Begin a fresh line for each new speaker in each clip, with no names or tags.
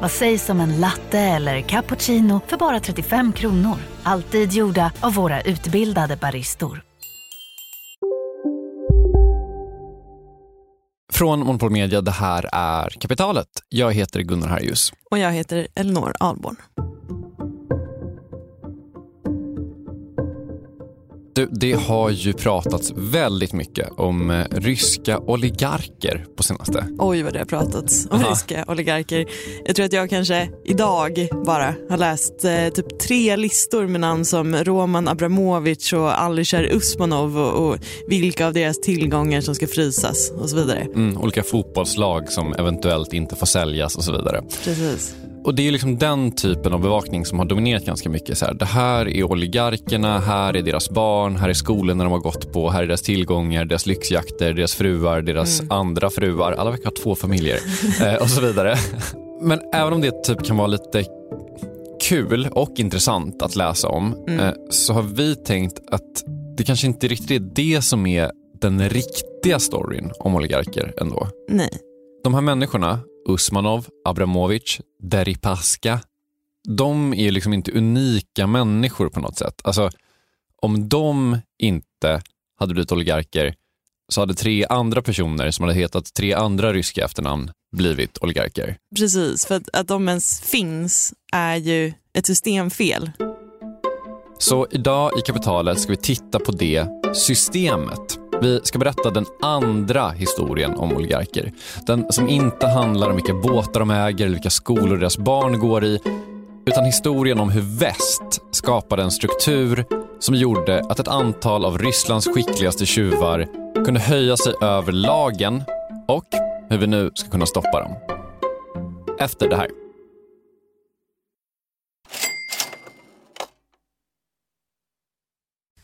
Vad sägs om en latte eller cappuccino för bara 35 kronor? Alltid gjorda av våra utbildade baristor.
Från Monopol Media, det här är Kapitalet. Jag heter Gunnar Harjus.
Och jag heter Elinor Alborn.
Du, det har ju pratats väldigt mycket om eh, ryska oligarker på senaste.
Oj vad det har pratats om
Aha.
ryska oligarker. Jag tror att jag kanske idag bara har läst eh, typ tre listor med namn som Roman Abramovich och Alisher Usmanov och, och vilka av deras tillgångar som ska frysas och så vidare.
Mm, olika fotbollslag som eventuellt inte får säljas och så vidare.
Precis.
Och Det är liksom den typen av bevakning som har dominerat ganska mycket. Så här, det här är oligarkerna, här är deras barn, här är skolorna de har gått på, här är deras tillgångar, deras lyxjakter, deras fruar, deras andra fruar. Alla verkar ha två familjer eh, och så vidare. Men även om det typ kan vara lite kul och intressant att läsa om eh, så har vi tänkt att det kanske inte riktigt är det som är den riktiga storyn om oligarker ändå.
Nej.
De här människorna, Usmanov, Abramovich, Deripaska, de är liksom inte unika människor på något sätt. Alltså, om de inte hade blivit oligarker så hade tre andra personer som hade hetat tre andra ryska efternamn blivit oligarker.
Precis, för att, att de ens finns är ju ett systemfel.
Så idag i Kapitalet ska vi titta på det systemet. Vi ska berätta den andra historien om oligarker. Den som inte handlar om vilka båtar de äger eller vilka skolor deras barn går i. Utan historien om hur väst skapade en struktur som gjorde att ett antal av Rysslands skickligaste tjuvar kunde höja sig över lagen och hur vi nu ska kunna stoppa dem. Efter det här.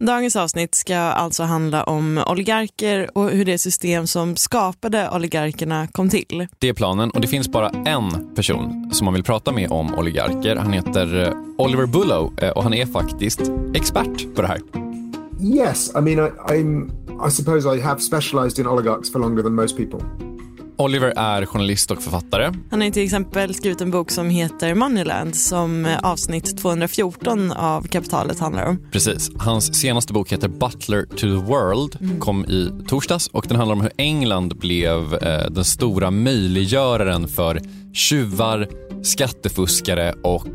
Dagens avsnitt ska alltså handla om oligarker och hur det system som skapade oligarkerna kom till.
Det är planen och det finns bara en person som man vill prata med om oligarker. Han heter eh, Oliver Bullow eh, och han är faktiskt expert på det här.
Yes, I mean, I, I'm. I suppose I have specialised in oligarchs for longer than most people.
Oliver är journalist och författare.
Han har till exempel skrivit en bok som heter Moneyland som eh, avsnitt 214 av Kapitalet handlar om.
Precis. Hans senaste bok heter Butler to the World, kom i torsdags och den handlar om hur England blev eh, den stora möjliggöraren för tjuvar, skattefuskare och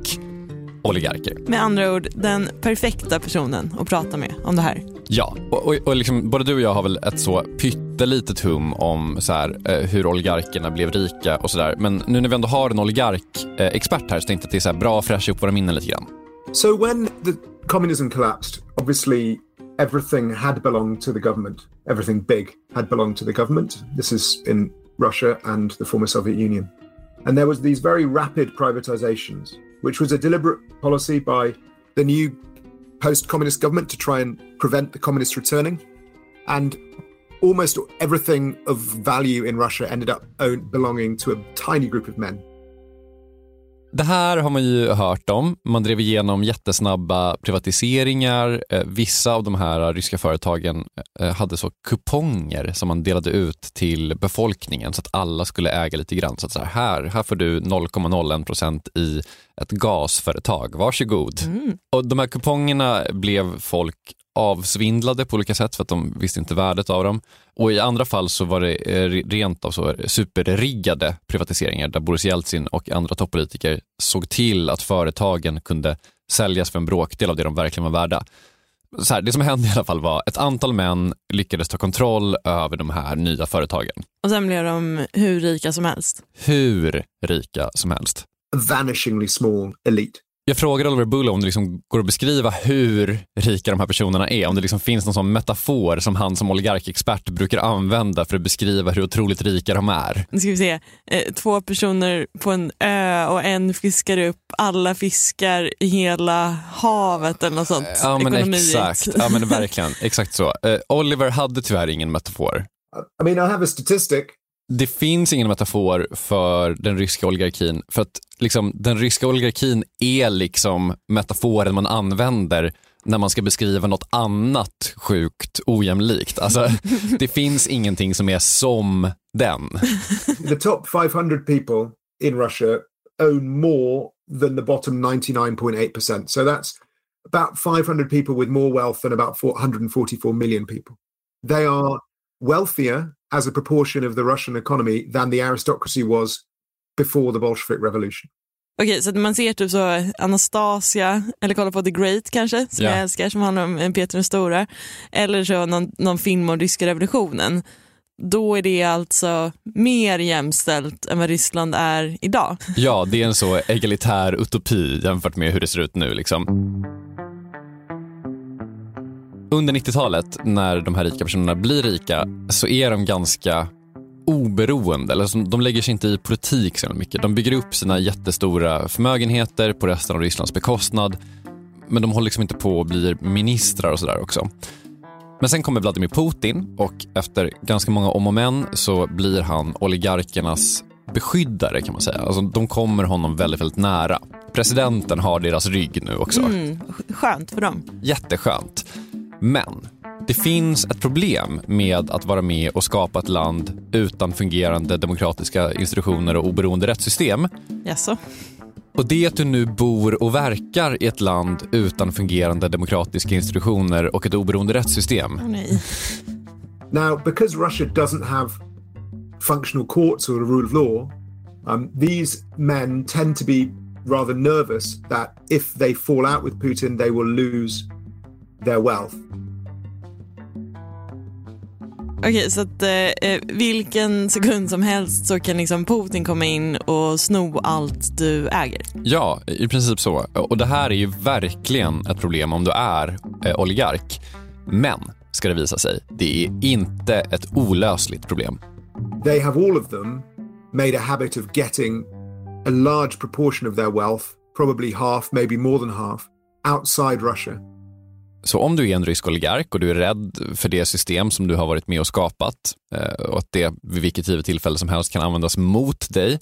oligarker.
Med andra ord, den perfekta personen att prata med om det här.
Ja, och, och, och liksom, både du och jag har väl ett så pyttelitet hum om så här, eh, hur oligarkerna blev rika och sådär. Men nu när vi ändå har en oligarkexpert eh, här så tänkte jag att det är så här bra att fräscha upp våra minnen lite grann.
So when the communism collapsed, obviously everything had belonged to the government. Everything big had belonged to the government. This is in Russia and the former Soviet Union. And there was these very rapid privatizations, which was a deliberate policy by the new post-communist government to try and prevent the communists returning. And almost everything of value in Russia ended up belonging to a tiny group of men.
Det här har man ju hört om. Man drev igenom jättesnabba privatiseringar. Eh, vissa av de här ryska företagen eh, hade så kuponger som man delade ut till befolkningen så att alla skulle äga lite grann. Så att så här, här får du 0,01 procent i ett gasföretag. Varsågod. Mm. Och de här kupongerna blev folk avsvindlade på olika sätt för att de visste inte värdet av dem. Och i andra fall så var det eh, rent av så superriggade privatiseringar där Boris Jeltsin och andra toppolitiker såg till att företagen kunde säljas för en bråkdel av det de verkligen var värda. Så här, det som hände i alla fall var att ett antal män lyckades ta kontroll över de här nya företagen.
Och sen blev de hur rika som helst?
Hur rika som helst.
A vanishingly small elite.
Jag frågar Oliver Bullough om det liksom går att beskriva hur rika de här personerna är. Om det liksom finns någon sån metafor som han som oligarkexpert brukar använda för att beskriva hur otroligt rika de är.
Nu ska vi se. Eh, två personer på en ö och en fiskar upp alla fiskar i hela havet eller något sånt.
Ja men exakt, ja, men verkligen. Exakt så. Uh, Oliver hade tyvärr ingen metafor.
I mean I have a statistic
det finns ingen metafor för den ryska oligarkin för att liksom, den ryska oligarkin är liksom metaforen man använder när man ska beskriva något annat sjukt ojämlikt. Alltså, det finns ingenting som är som den.
The top 500 people in Russia own more than the bottom 99.8%. So that's about 500 people with more wealth than about 144 million people. They are wealthier as a proportion of the Russian economy than the aristocracy was before the Bolshevik revolution.
Okej, okay, så man ser typ så Anastasia, eller kolla på The Great kanske, som yeah. jag älskar, som handlar om Peter den stora, eller så någon, någon film om ryska revolutionen. Då är det alltså mer jämställt än vad Ryssland är idag.
Ja, det är en så egalitär utopi jämfört med hur det ser ut nu. Liksom. Under 90-talet, när de här rika personerna blir rika, så är de ganska oberoende. Eller de lägger sig inte i politik så mycket. De bygger upp sina jättestora förmögenheter på resten av Rysslands bekostnad. Men de håller liksom inte på och blir ministrar och sådär också. Men sen kommer Vladimir Putin och efter ganska många om och men så blir han oligarkernas beskyddare kan man säga. Alltså, de kommer honom väldigt, väldigt nära. Presidenten har deras rygg nu också.
Mm, skönt för dem.
Jätteskönt. Men det finns ett problem med att vara med och skapa ett land utan fungerande demokratiska institutioner och oberoende rättssystem.
Jaså?
Och det är att du nu bor och verkar i ett land utan fungerande demokratiska institutioner och ett oberoende rättssystem.
Oh, nej.
Now, because Russia doesn't have functional courts or a rule of law, um, these men tend to be rather nervous that if they fall out with Putin, they will lose their wealth.
Okej, okay, så att eh, vilken sekund som helst så kan liksom Putin komma in och sno allt du äger?
Ja, i princip så. Och det här är ju verkligen ett problem om du är eh, oligark. Men, ska det visa sig, det är inte ett olösligt problem.
They have all of them made a habit of getting a large proportion of their wealth, probably half, maybe more than half, outside Russia.
Så om du är en rysk oligark och du är rädd för det system som du har varit med och skapat eh, och att det vid vilket givet tillfälle som helst kan användas mot dig,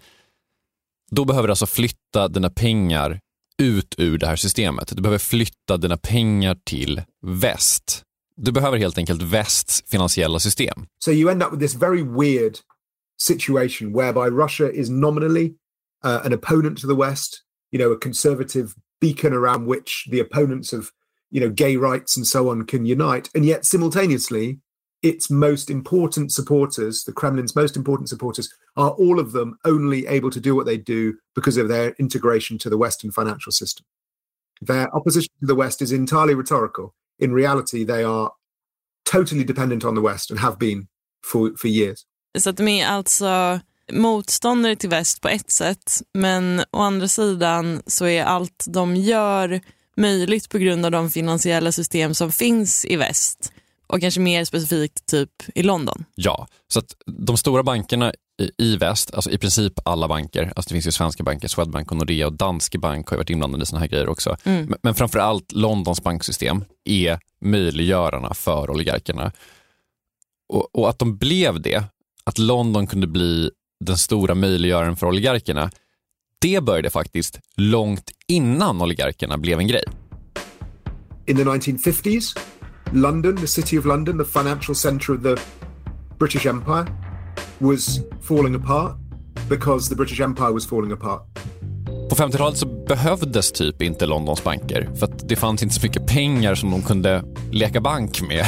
då behöver du alltså flytta dina pengar ut ur det här systemet. Du behöver flytta dina pengar till väst. Du behöver helt enkelt västs finansiella system.
So you end up with this very weird situation whereby Russia is nominally uh, an opponent to the West, you know, a conservative beacon around which the opponents of you know, gay rights and so on can unite. And yet simultaneously, its most important supporters, the Kremlin's most important supporters, are all of them only able to do what they do because of their integration to the Western financial system. Their opposition to the West is entirely rhetorical. In reality, they are totally dependent on the West and have been for, for years.
Att de är alltså motståndare till väst på ett sätt, men å andra sidan så är allt de gör möjligt på grund av de finansiella system som finns i väst och kanske mer specifikt typ i London.
Ja, så att de stora bankerna i, väst, alltså i princip alla banker, alltså det finns ju svenska banker, Swedbank och Nordea och Danske Bank har ju varit inblandade i sådana här grejer också. Mm. Men, men framför allt Londons banksystem är möjliggörarna för oligarkerna. Och, och att de blev det, att London kunde bli den stora möjliggöraren för oligarkerna, det började faktiskt långt innan oligarkerna blev en grej.
In the 1950s, London, the city of London, the financial center of the British Empire, was falling apart because the British Empire was falling apart.
På 50-talet så behövdes typ inte Londons banker för att det fanns inte så mycket pengar som de kunde leka bank med.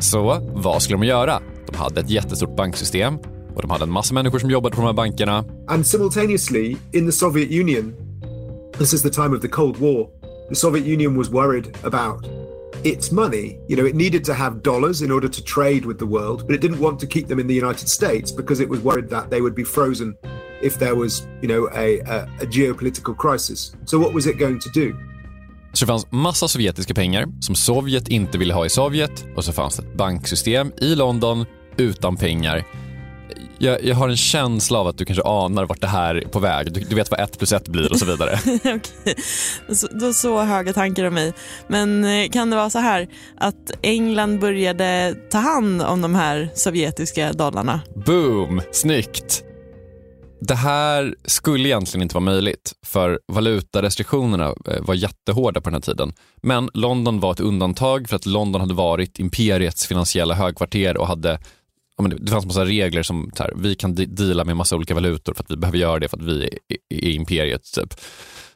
så vad skulle de göra? De hade ett jättestort banksystem och de hade en massa människor som jobbade på de här bankerna.
And simultaneously in the Soviet Union, this is the time of the Cold War, the Soviet Union was worried about its money. You know, it needed to have dollars in order to trade with the world, but it didn't want to keep them in the United States because it was worried that they would be frozen if there was, you know, a, a, a geopolitical crisis. So what was it going to do?
Så det fanns massa sovjetiska pengar som Sovjet inte ville ha i Sovjet och så fanns det ett banksystem i London utan pengar jag, jag, har en känsla av att du kanske anar vart det här är på väg. Du, du vet vad ett plus ett blir och så vidare.
Okej, så, då så höga tankar om mig. Men eh, kan det vara så här att England började ta hand om de här sovjetiska dollarna?
Boom, snyggt. Det här skulle egentligen inte vara möjligt för valutarestriktionerna eh, var jättehårda på den här tiden. Men London var ett undantag för att London hade varit imperiets finansiella högkvarter och hade ja, men det fanns massa regler som här, vi kan deala med massa olika valutor för att vi behöver göra det för att vi är, är imperiet. Typ.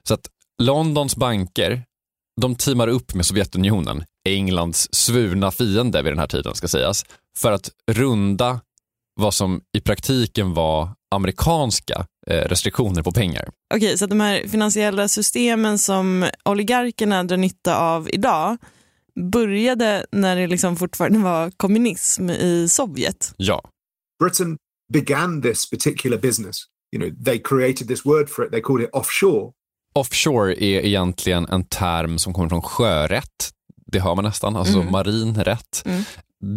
Så att Londons banker, de teamar upp med Sovjetunionen, Englands svurna fiende vid den här tiden ska sägas, för att runda vad som i praktiken var amerikanska eh, restriktioner på pengar.
Okej, så de här finansiella systemen som oligarkerna drar nytta av idag, började när det liksom fortfarande var kommunism i Sovjet.
Ja.
Britain began this particular business. You know, they created this word for it. They called it offshore.
Offshore är egentligen en term som kommer från sjörätt. Det hör man nästan, alltså mm. marin rätt. Mm.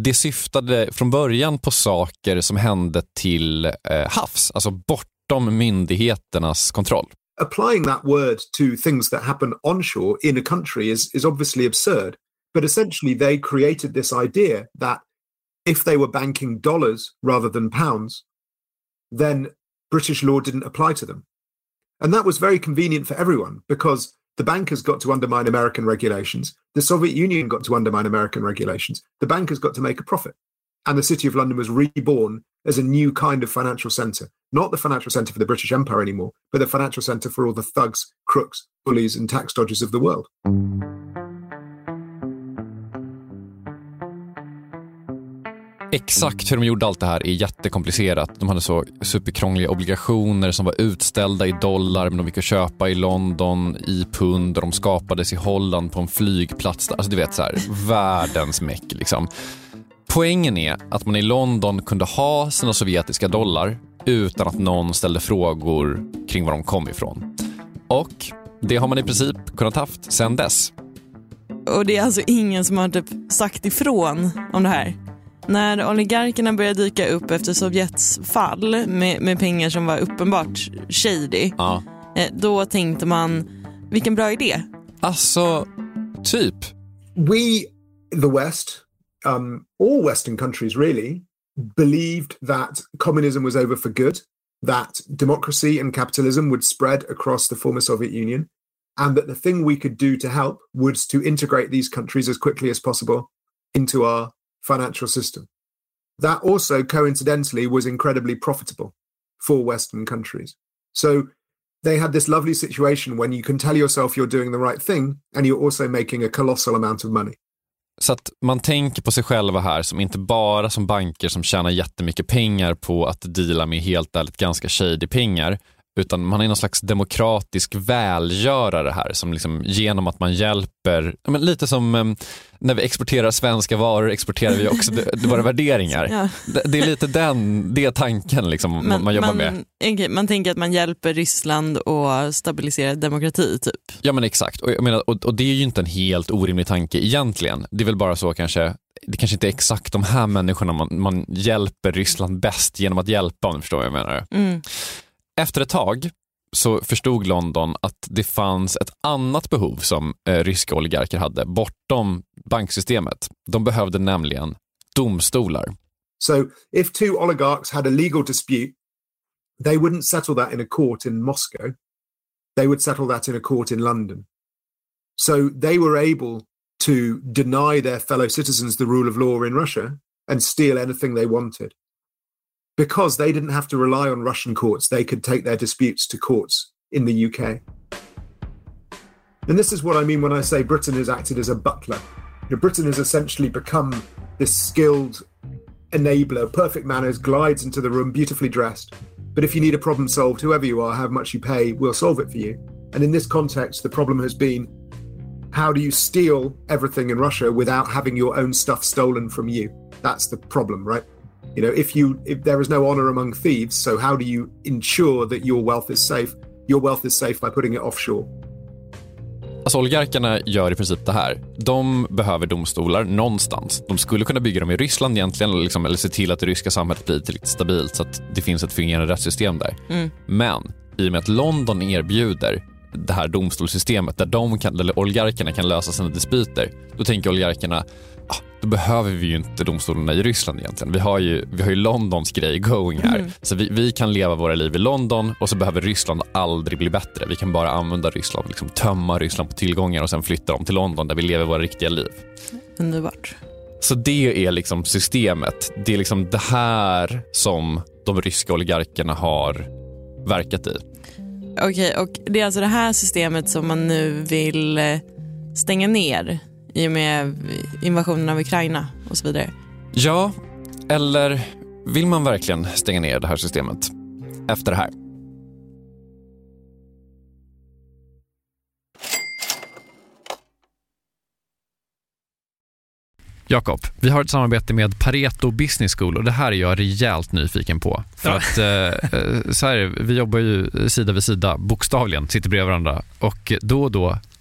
Det syftade från början på saker som hände till eh, havs, alltså bortom myndigheternas kontroll.
Applying that word to things that happen onshore in a country is, is obviously absurd. But essentially, they created this idea that if they were banking dollars rather than pounds, then British law didn't apply to them. And that was very convenient for everyone because the bankers got to undermine American regulations. The Soviet Union got to undermine American regulations. The bankers got to make a profit. And the City of London was reborn as a new kind of financial centre. Not the financial centre for the British Empire anymore, but the financial centre for all the thugs, crooks, bullies, and tax dodgers of the world.
Exakt hur de gjorde allt det här är jättekomplicerat. De hade så superkrångliga obligationer som var utställda i dollar men de gick att köpa i London i pund och de skapades i Holland på en flygplats. Alltså du vet så här, världens meck liksom. Poängen är att man i London kunde ha sina sovjetiska dollar utan att någon ställde frågor kring var de kom ifrån. Och det har man i princip kunnat haft sedan dess.
Och det är alltså ingen som har typ sagt ifrån om det här? När oligarkerna började dyka upp efter Sovjets fall med, med pengar som var uppenbart shady, ja. Eh, då tänkte man, vilken bra idé.
Alltså, typ.
We, the West, um, all Western countries really, believed that communism was over for good, that democracy and capitalism would spread across the former Soviet Union, and that the thing we could do to help was to integrate these countries as quickly as possible into our financial system. That also coincidentally was incredibly profitable for Western countries. So they had this lovely situation when you can tell yourself you're doing the right thing and you're also making a colossal amount of money.
Så att man tänker på sig själva här som inte bara som banker som tjänar jättemycket pengar på att deala med helt ärligt ganska shady pengar, utan man är någon slags demokratisk välgörare här som liksom, genom att man hjälper, men lite som um, när vi exporterar svenska varor exporterar vi också våra värderingar. Ja. Det, det, är lite den, det tanken liksom, man, man jobbar
man,
med.
Okay, man tänker att man hjälper Ryssland att stabilisera demokrati typ?
Ja men exakt, och, menar, och, och det är ju inte en helt orimlig tanke egentligen. Det är väl bara så kanske det kanske inte är exakt de här människorna man, man hjälper Ryssland bäst genom att hjälpa om du förstår vad jag menar. Mm. Efter ett tag så förstod London att det fanns ett annat behov som eh, ryska oligarker hade bortom banksystemet. De behövde nämligen domstolar.
So if two oligarchs had a legal dispute, they wouldn't settle that in a court in Moscow. They would settle that in a court in London. So they were able to deny their fellow citizens the rule of law in Russia and steal anything they wanted. Because they didn't have to rely on Russian courts, they could take their disputes to courts in the UK. And this is what I mean when I say Britain has acted as a butler. You know, Britain has essentially become this skilled enabler, perfect manners, glides into the room, beautifully dressed. But if you need a problem solved, whoever you are, how much you pay, we'll solve it for you. And in this context, the problem has been how do you steal everything in Russia without having your own stuff stolen from you? That's the problem, right? You know, if you if there is no honor among thieves, so how do you ensure that your wealth is safe? Your wealth is safe by putting it offshore.
Alltså oligarkerna gör i princip det här. De behöver domstolar någonstans. De skulle kunna bygga dem i Ryssland egentligen liksom, eller se till att det ryska samhället blir tillräckligt stabilt så att det finns ett fungerande rättssystem där. Mm. Men i och med att London erbjuder det här domstolssystemet där de kan, eller oligarkerna kan lösa sina dispyter, då tänker oligarkerna ah, då behöver vi ju inte domstolarna i Ryssland egentligen. Vi har ju, vi har ju Londons grej going här. Mm. Så vi, vi, kan leva våra liv i London och så behöver Ryssland aldrig bli bättre. Vi kan bara använda Ryssland, liksom tömma Ryssland på tillgångar och sen flytta dem till London där vi lever våra riktiga liv.
Underbart.
Så det är liksom systemet. Det är liksom det här som de ryska oligarkerna har verkat i.
Okej, okay, och det är alltså det här systemet som man nu vill eh, stänga ner i och med invasionen av Ukraina och så vidare?
Ja, eller vill man verkligen stänga ner det här systemet efter det här? Jakob, vi har ett samarbete med Pareto Business School och det här är jag rejält nyfiken på. För ja. att, eh, eh, så här, vi jobbar ju sida vid sida, bokstavligen, sitter bredvid varandra och då och då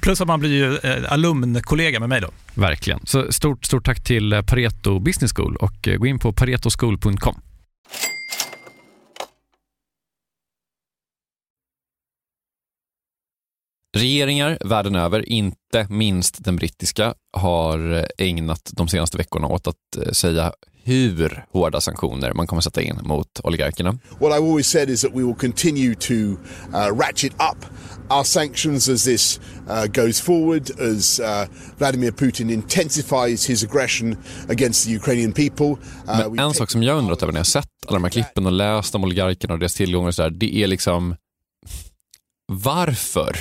Plus att man blir ju eh, alumnkollega med mig då.
Verkligen. Så stort, stort tack till eh, Pareto Business School och eh, gå in på paretoschool.com. Regeringar världen över, inte minst den brittiska, har eh, ägnat de senaste veckorna åt att säga hur hårda sanktioner man kommer sätta in mot oligarkerna.
What I've always said is that we will continue to uh, ratchet up our sanctions as this uh, goes forward, as uh, Vladimir Putin intensifies his aggression against the Ukrainian people. Uh,
Men en sak som jag undrat över när jag sett alla de här klippen och läst om oligarkerna och deras tillgångar och så där, det är liksom varför?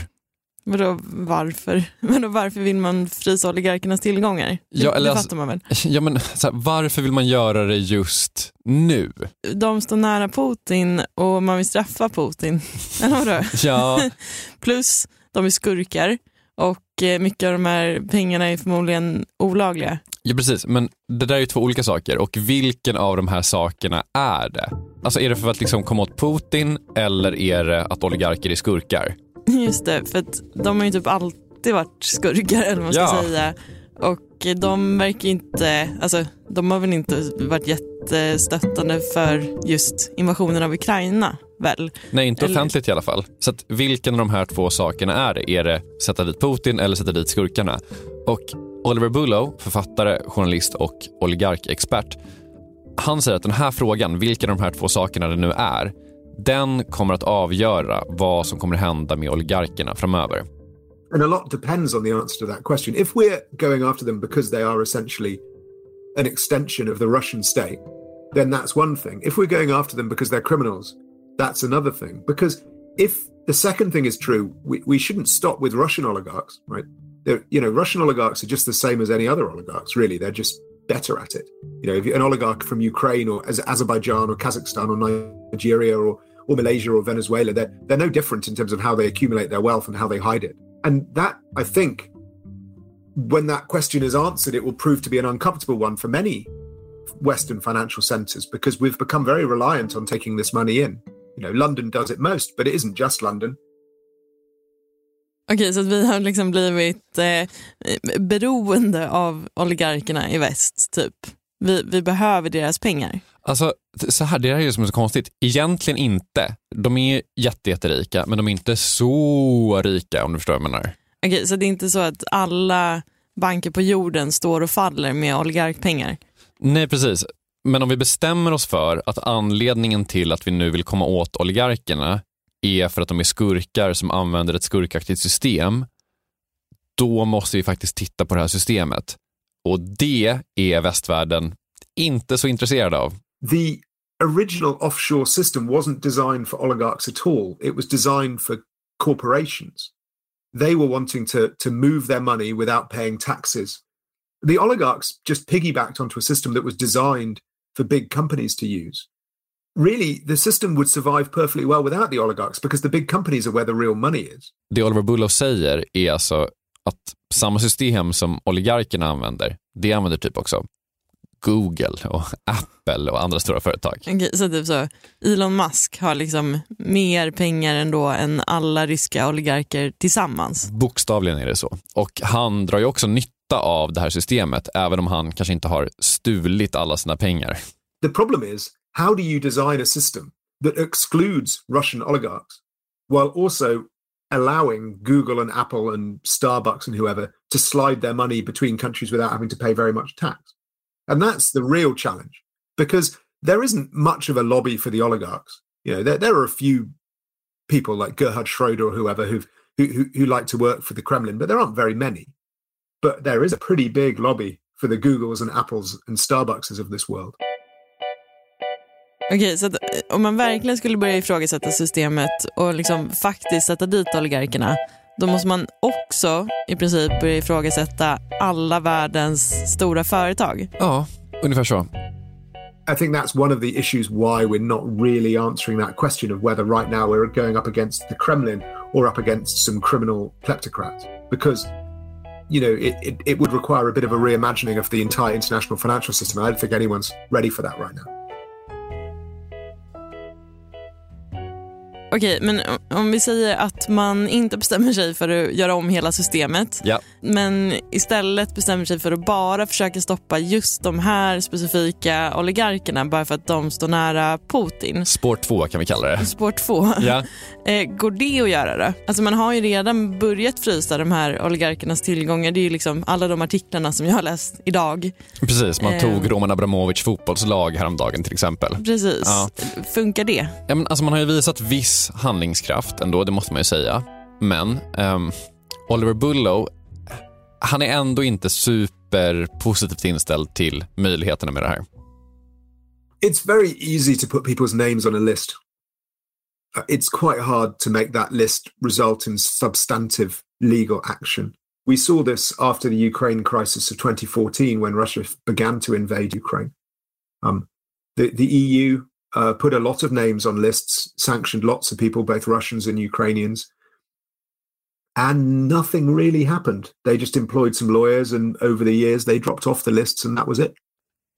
Vadå varför? Vadå, varför vill man frysa oligarkernas tillgångar?
Ja, eller
det
alltså-
fattar man väl?
Ja, men här, varför vill man göra det just nu?
De står nära Putin och man vill straffa Putin. Eller vadå?
Ja,
Plus, de är skurkar och eh, mycket av de här pengarna är förmodligen olagliga.
ja, precis. Men det där är ju två olika saker. Och vilken av de här sakerna är det? Alltså är det för att liksom komma åt Putin eller är det att oligarker är skurkar?
Just det, för att de har ju typ alltid varit skurkar eller vad man ska
Ja.
säga. Och de verkar inte, alltså de har väl inte varit jättestöttande för just invasionen av Ukraina väl?
Nej, inte
Eller-
offentligt i alla fall. Så att vilken av de här två sakerna är det? Är det sätta dit Putin eller sätta dit skurkarna? Och Oliver Bullough, författare, journalist och oligarkexpert, han säger att den här frågan, vilken av de här två sakerna det nu är, den kommer att avgöra vad som kommer hända med oligarkerna framöver.
And a lot depends on the answer to that question. If we're going after them because they are essentially an extension of the Russian state, then that's one thing. If we're going after them because they're criminals, that's another thing. Because if the second thing is true, we, we shouldn't stop with Russian oligarchs, right? They're, you know, Russian oligarchs are just the same as any other oligarchs, really. They're just better at it. You know, if you're an oligarch from Ukraine or Az- Azerbaijan or Kazakhstan or Nigeria or, or Malaysia or Venezuela, they're, they're no different in terms of how they accumulate their wealth and how they hide it. And that, I think, when that question is answered, it will prove to be an uncomfortable one for many Western financial centres because we've become very reliant on taking this money in. You know, London does it most, but it isn't just London.
Okej, så vi har liksom blivit eh, beroende av oligarkerna i väst, typ. Vi, vi behöver deras pengar.
Alltså, så här, det här är ju som är så konstigt. Egentligen inte. De är jätte, jätterika, men de är inte så rika om du förstår vad jag menar.
Okej, så det är inte så att alla banker på jorden står och faller med oligarkpengar?
Nej, precis. Men om vi bestämmer oss för att anledningen till att vi nu vill komma åt oligarkerna är för att de är skurkar som använder ett skurkaktigt system, då måste vi faktiskt titta på det här systemet. Och det är västvärlden inte så intresserad av.
The original offshore system wasn't designed for oligarchs at all. It was designed for corporations. They were wanting to, to move their money without paying taxes. The oligarchs just piggybacked onto a system that was designed for big companies to use. Really, the system would survive perfectly well without the oligarchs because the big companies are where the real money is.
Det Oliver Bullough säger är alltså att samma system som oligarkerna använder, det använder typ också Google och Apple och andra stora företag.
Okej, så typ så, Elon Musk har liksom mer pengar ändå än alla ryska oligarker tillsammans.
Bokstavligen är det så. Och han drar ju också nytta av det här systemet, även om han kanske inte har stulit alla sina pengar.
The problem is how do you design a system that excludes Russian oligarchs while also allowing Google and Apple and Starbucks and whoever to slide their money between countries without having to pay very much tax? And that's the real challenge because there isn't much of a lobby for the oligarchs. You know, there, there are a few people like Gerhard Schroeder or whoever who, who, who like to work for the Kremlin, but there aren't very many. But there is a pretty big lobby for the Googles and Apples and Starbuckses of this world.
Okej, så att, eh, om man verkligen skulle börja ifrågasätta systemet och liksom faktiskt sätta dit oligarkerna, då måste man också i princip börja ifrågasätta alla världens stora företag.
Ja, ungefär så.
I think that's one of the issues why we're not really answering that question of whether right now we're going up against the Kremlin or up against some criminal kleptocrats. Because you know, it, it, it would require a bit of a reimagining of the entire international financial system. I don't think anyone's ready for that right now.
Okej, men om vi säger att man inte bestämmer sig för att göra om hela systemet,
Ja.
men istället bestämmer sig för att bara försöka stoppa just de här specifika oligarkerna bara för att de står nära Putin.
Spår två kan vi kalla det.
Spår två.
Ja.
Eh, Går det att göra då? Alltså man har ju redan börjat frysa de här oligarkernas tillgångar. Det är ju liksom alla de artiklarna som jag har läst idag.
Precis, man
Eh.
tog Roman Abramovic fotbollslag häromdagen till exempel.
Precis.
Ja.
Funkar det?
Ja, men alltså man har ju visat viss handlingskraft ändå, det måste man ju säga. Men ehm, Oliver Bullow, han är ändå inte superpositivt inställd till möjligheterna med det här.
It's very easy to put people's names on a list. It's quite hard to make that list result in substantive legal action. We saw this after the Ukraine crisis of 2014 when Russia began to invade Ukraine. Um, the, the EU uh, put a lot of names on lists, sanctioned lots of people, both Russians and Ukrainians. And nothing really happened. They just employed some lawyers, and over the years, they dropped off the lists, and that was it.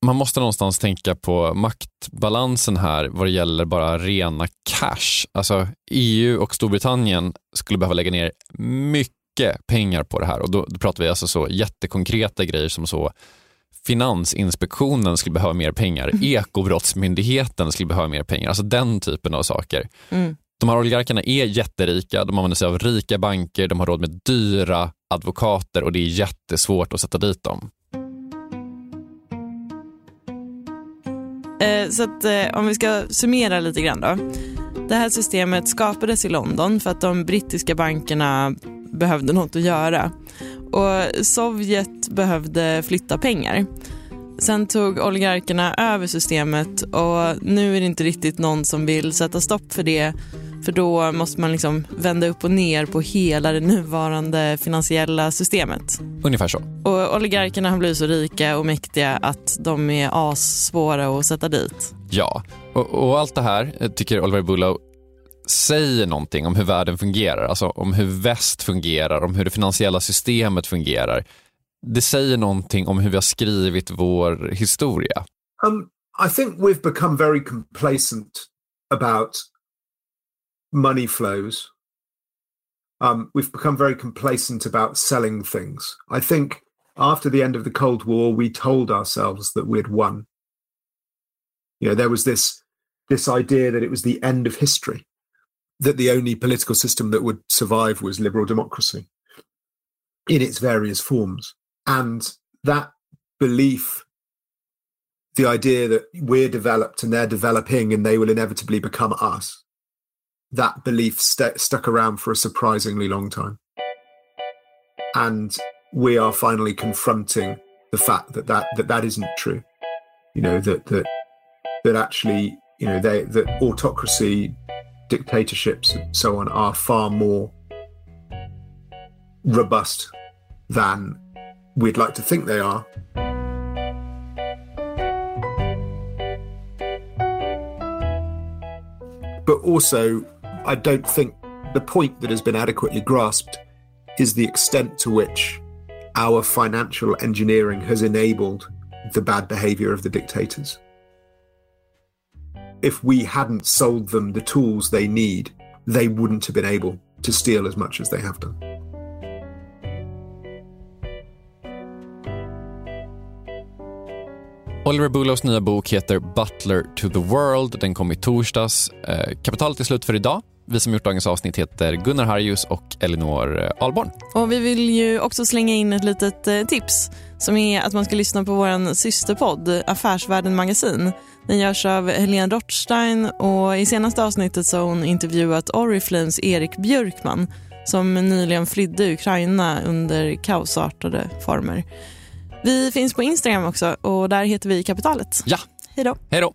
Man måste någonstans tänka på maktbalansen här vad det gäller bara rena cash. Alltså EU och Storbritannien skulle behöva lägga ner mycket pengar på det här och då, då pratar vi alltså så jättekonkreta grejer som så Finansinspektionen skulle behöva mer pengar, Ekobrottsmyndigheten skulle behöva mer pengar, alltså den typen av saker. De här oligarkerna är jätterika, de använder sig av rika banker, de har råd med dyra advokater och det är jättesvårt att sätta dit dem.
Eh, så att, eh, om vi ska summera lite grann då. Det här systemet skapades i London för att de brittiska bankerna behövde något att göra. Och Sovjet behövde flytta pengar. Sen tog oligarkerna över systemet och nu är det inte riktigt någon som vill sätta stopp för det. För då måste man liksom vända upp och ner på hela det nuvarande finansiella systemet.
Ungefär så.
Och oligarkerna har blivit så rika och mäktiga att de är assvåra att sätta dit.
Ja, och, och allt det här eh, tycker Oliver Bullow säger någonting om hur världen fungerar, alltså om hur väst fungerar, om hur det finansiella systemet fungerar. Det säger någonting om hur vi har skrivit vår historia.
Um, I think we've become very complacent about money flows. Um, we've become very complacent about selling things. I think after the end of the Cold War, we told ourselves that we'd won. You know, there was this this idea that it was the end of history, that the only political system that would survive was liberal democracy in its various forms, and that belief the idea that we're developed and they're developing and they will inevitably become us. That belief st- stuck around for a surprisingly long time. And we are finally confronting the fact that that, that, that isn't true. You know, that, that, that actually, you know, they, that autocracy, dictatorships, and so on are far more robust than we'd like to think they are. but also I don't think the point that has been adequately grasped is the extent to which our financial engineering has enabled the bad behavior of the dictators. If we hadn't sold them the tools they need, they wouldn't have been able to steal as much as they have done.
Oliver Bullows nya bok heter Butler to the World. Den kom i torsdags. Eh, kapitalet är slut för idag. Vi som gjort dagens avsnitt heter Gunnar Harjus och Elinor eh, Ahlborn.
Och vi vill ju också slänga in ett litet eh, tips som är att man ska lyssna på vår systerpodd Affärsvärlden Magasin. Den görs av Helene Rothstein och i senaste avsnittet så har hon intervjuat Oriflames Erik Björkman som nyligen flydde Ukraina under kaosartade former. Vi finns på Instagram också och där heter vi Kapitalet.
Ja,
Hej då.
hej då!